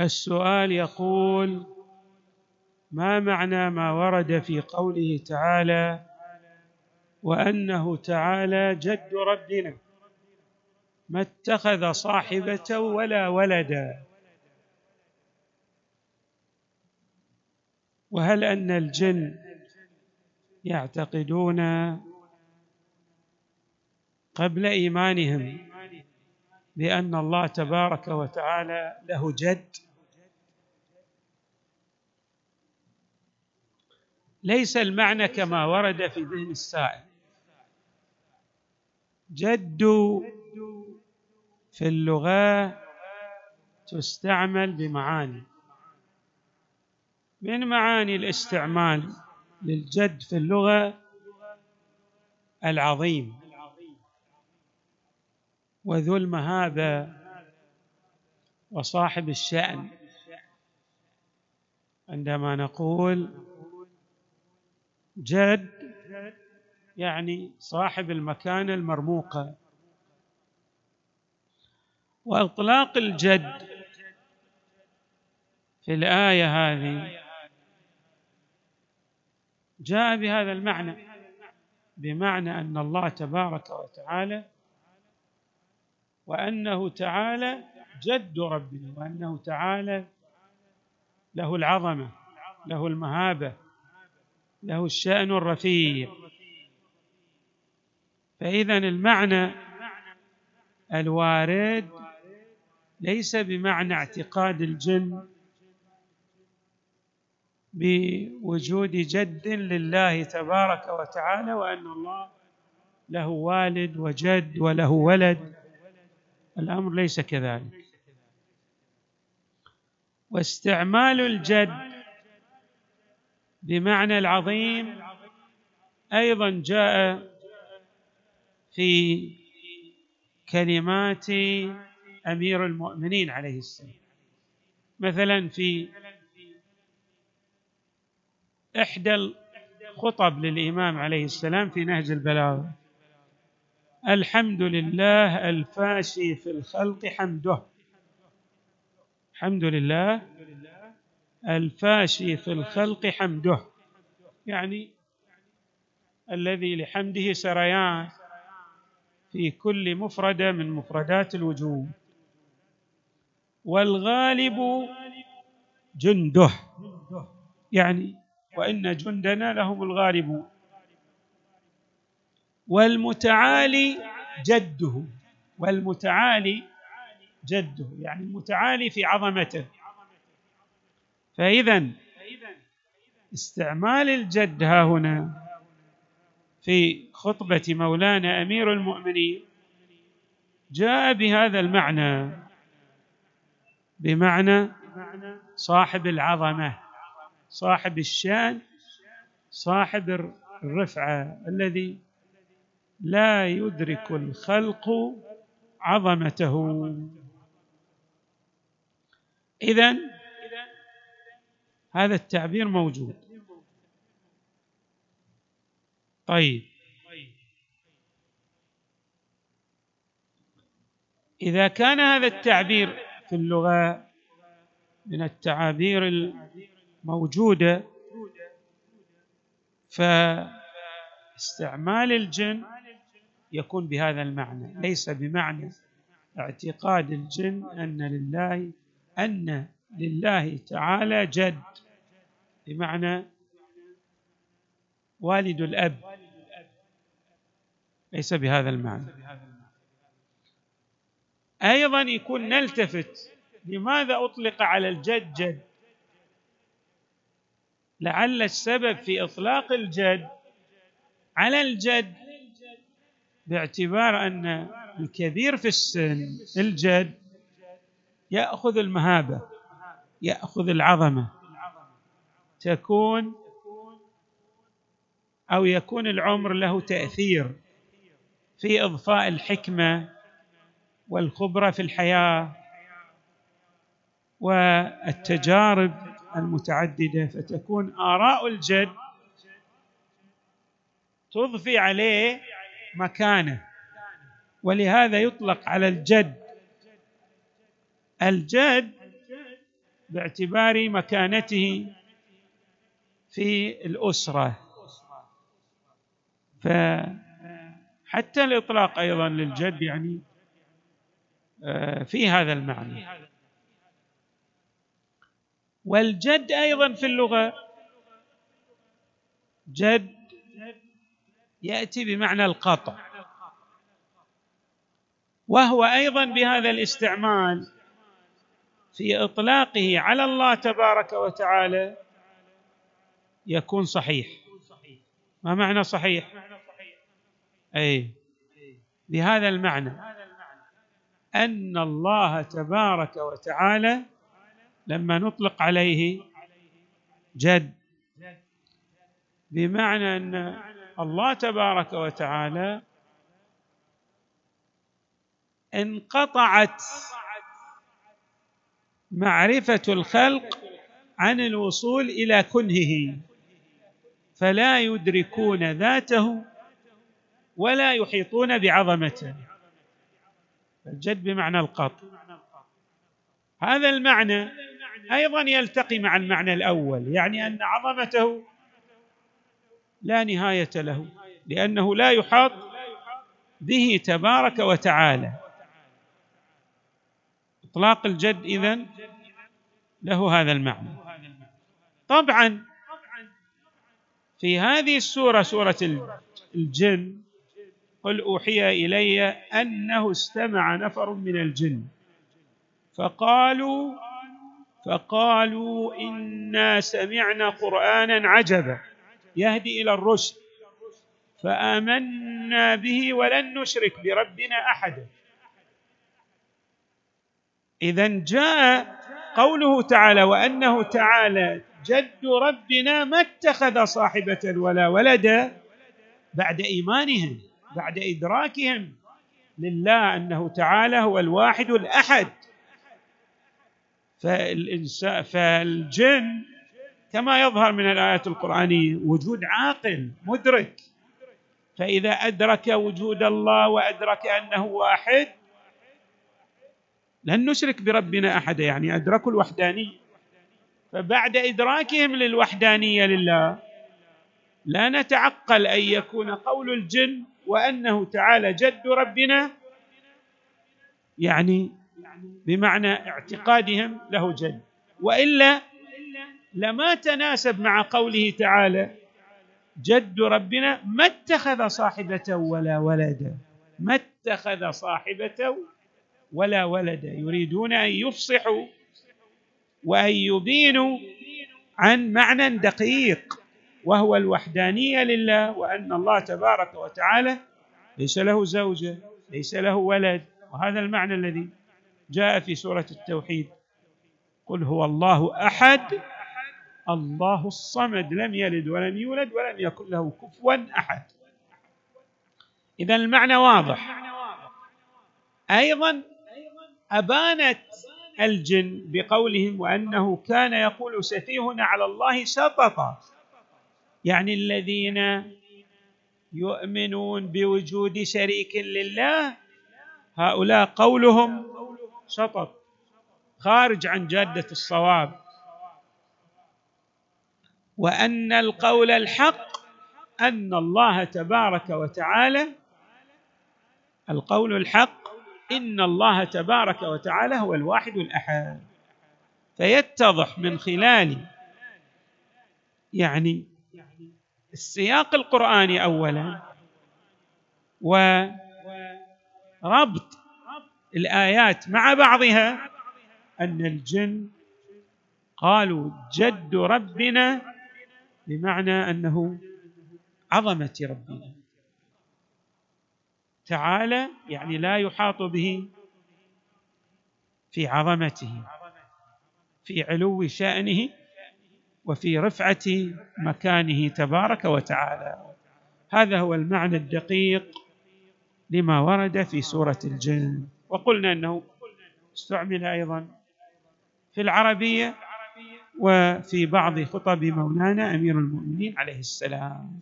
السؤال يقول ما معنى ما ورد في قوله تعالى وأنه تعالى جد ربنا؟ ما اتخذ صاحبة ولا ولدا. وهل أن الجن يعتقدون قبل إيمانهم بأن الله تبارك وتعالى له جد؟ ليس المعنى كما ورد في ذهن السائل. جد في اللغة تستعمل بمعاني من معاني الاستعمال للجد في اللغة العظيم. وذو المهابه وصاحب الشأن. عندما نقول جد يعني صاحب المكانه المرموقه وإطلاق الجد في الآية هذه جاء بهذا المعنى بمعنى أن الله تبارك وتعالى وأنه تعالى جد ربنا وأنه تعالى له العظمة له المهابة. له الشأن الرفيع. فإذا المعنى الوارد ليس بمعنى اعتقاد الجن بوجود جد لله تبارك وتعالى وأن الله له والد وجد وله ولد. الأمر ليس كذلك. واستعمال الجد بمعنى العظيم أيضا جاء في كلمات أمير المؤمنين عليه السلام. مثلا في إحدى الخطب للإمام عليه السلام في نهج البلاغة. الحمد لله الفاشي في الخلق حمده. الحمد لله الفاشي في الخلق حمده. يعني الذي لحمده سريان في كل مفرده من مفردات الوجود. والغالب جنده. يعني وإن جندنا لهم الغالبون والمتعالي جده. والمتعالي جده. يعني المتعالي في عظمته. فإذا استعمال الجد ها هنا في خطبة مولانا أمير المؤمنين جاء بهذا المعنى بمعنى صاحب العظمة صاحب الشأن صاحب الرفعة الذي لا يدرك الخلق عظمته. إذن هذا التعبير موجود. طيب. إذا كان هذا التعبير في اللغة من التعابير الموجودة فاستعمال الجن يكون بهذا المعنى. ليس بمعنى اعتقاد الجن أن لله أن لله تعالى جد بمعنى والد الأب ليس بهذا المعنى. أيضا يكون نلتفت لماذا أطلق على الجد جد؟ لعل السبب في إطلاق الجد على الجد باعتبار أن الكبير في السن الجد يأخذ المهابة. يأخذ العظمة. تكون أو يكون العمر له تأثير في إضفاء الحكمة والخبرة في الحياة والتجارب المتعددة. فتكون آراء الجد تضفي عليه مكانة. ولهذا يطلق على الجد. الجد باعتبار مكانته في الأسرة. فحتى الإطلاق أيضا للجد يعني آه، في هذا المعنى. والجد أيضا في اللغة جد يأتي بمعنى القطع وهو أيضا بهذا الاستعمال في إطلاقه على الله تبارك وتعالى يكون صحيح. ما معنى صحيح؟ أي بهذا المعنى أن الله تبارك وتعالى لما نطلق عليه جد بمعنى أن الله تبارك وتعالى انقطعت معرفة الخلق عن الوصول إلى كنهه فلا يدركون ذاته ولا يحيطون بعظمته. الجد بمعنى القطع هذا المعنى أيضا يلتقي مع المعنى الأول يعني أن عظمته لا نهاية له لأنه لا يحاط به تبارك وتعالى. إطلاق الجد إذن له هذا المعنى. طبعا في هذه السورة سورة الجن قل أوحي إلي أنه استمع نفر من الجن. فقالوا فقالوا إنا سمعنا قرانا عجبا يهدي إلى الرشد فآمنا به ولن نشرك بربنا احدا. إذا جاء قوله تعالى وأنه تعالى جد ربنا ما اتخذ صاحبة ولا ولدا بعد إيمانهم بعد إدراكهم لله أنه تعالى هو الواحد الأحد. فالإنسان فالجن كما يظهر من الآيات القرآنية وجود عاقل مدرك. فإذا أدرك وجود الله وأدرك أنه واحد لن نشرك بربنا أحدا يعني أدركوا الوحدانية. فبعد إدراكهم للوحدانية لله لا نتعقل أن يكون قول الجن وأنه تعالى جد ربنا يعني بمعنى اعتقادهم له جد. وإلا لما تناسب مع قوله تعالى جد ربنا ما اتخذ صاحبة ولا ولدا. ما اتخذ صاحبة ولا ولدا يريدون أن يفصحوا وأن يبينوا عن معنى دقيق وهو الوحدانية لله وأن الله تبارك وتعالى ليس له زوجه ليس له ولد. وهذا المعنى الذي جاء في سورة التوحيد. قل هو الله أحد الله الصمد لم يلد ولم يولد ولم يكن له كفوا أحد. اذا المعنى واضح. أيضا أبانت الجن بقولهم وأنه كان يقول سفيهنا على الله شططا يعني الذين يؤمنون بوجود شريك لله هؤلاء قولهم شطط خارج عن جادة الصواب. وأن القول الحق أن الله تبارك وتعالى القول الحق إن الله تبارك وتعالى هو الواحد الأحد. فيتضح من خلال يعني السياق القرآني اولا وربط الآيات مع بعضها أن الجن قالوا جد ربنا بمعنى أنه عظمة ربنا. تعالى يعني لا يحاط به في عظمته في علو شأنه وفي رفعة مكانه تبارك وتعالى. هذا هو المعنى الدقيق لما ورد في سورة الجن. وقلنا إنه استعمل أيضا في العربية وفي بعض خطب مولانا أمير المؤمنين عليه السلام.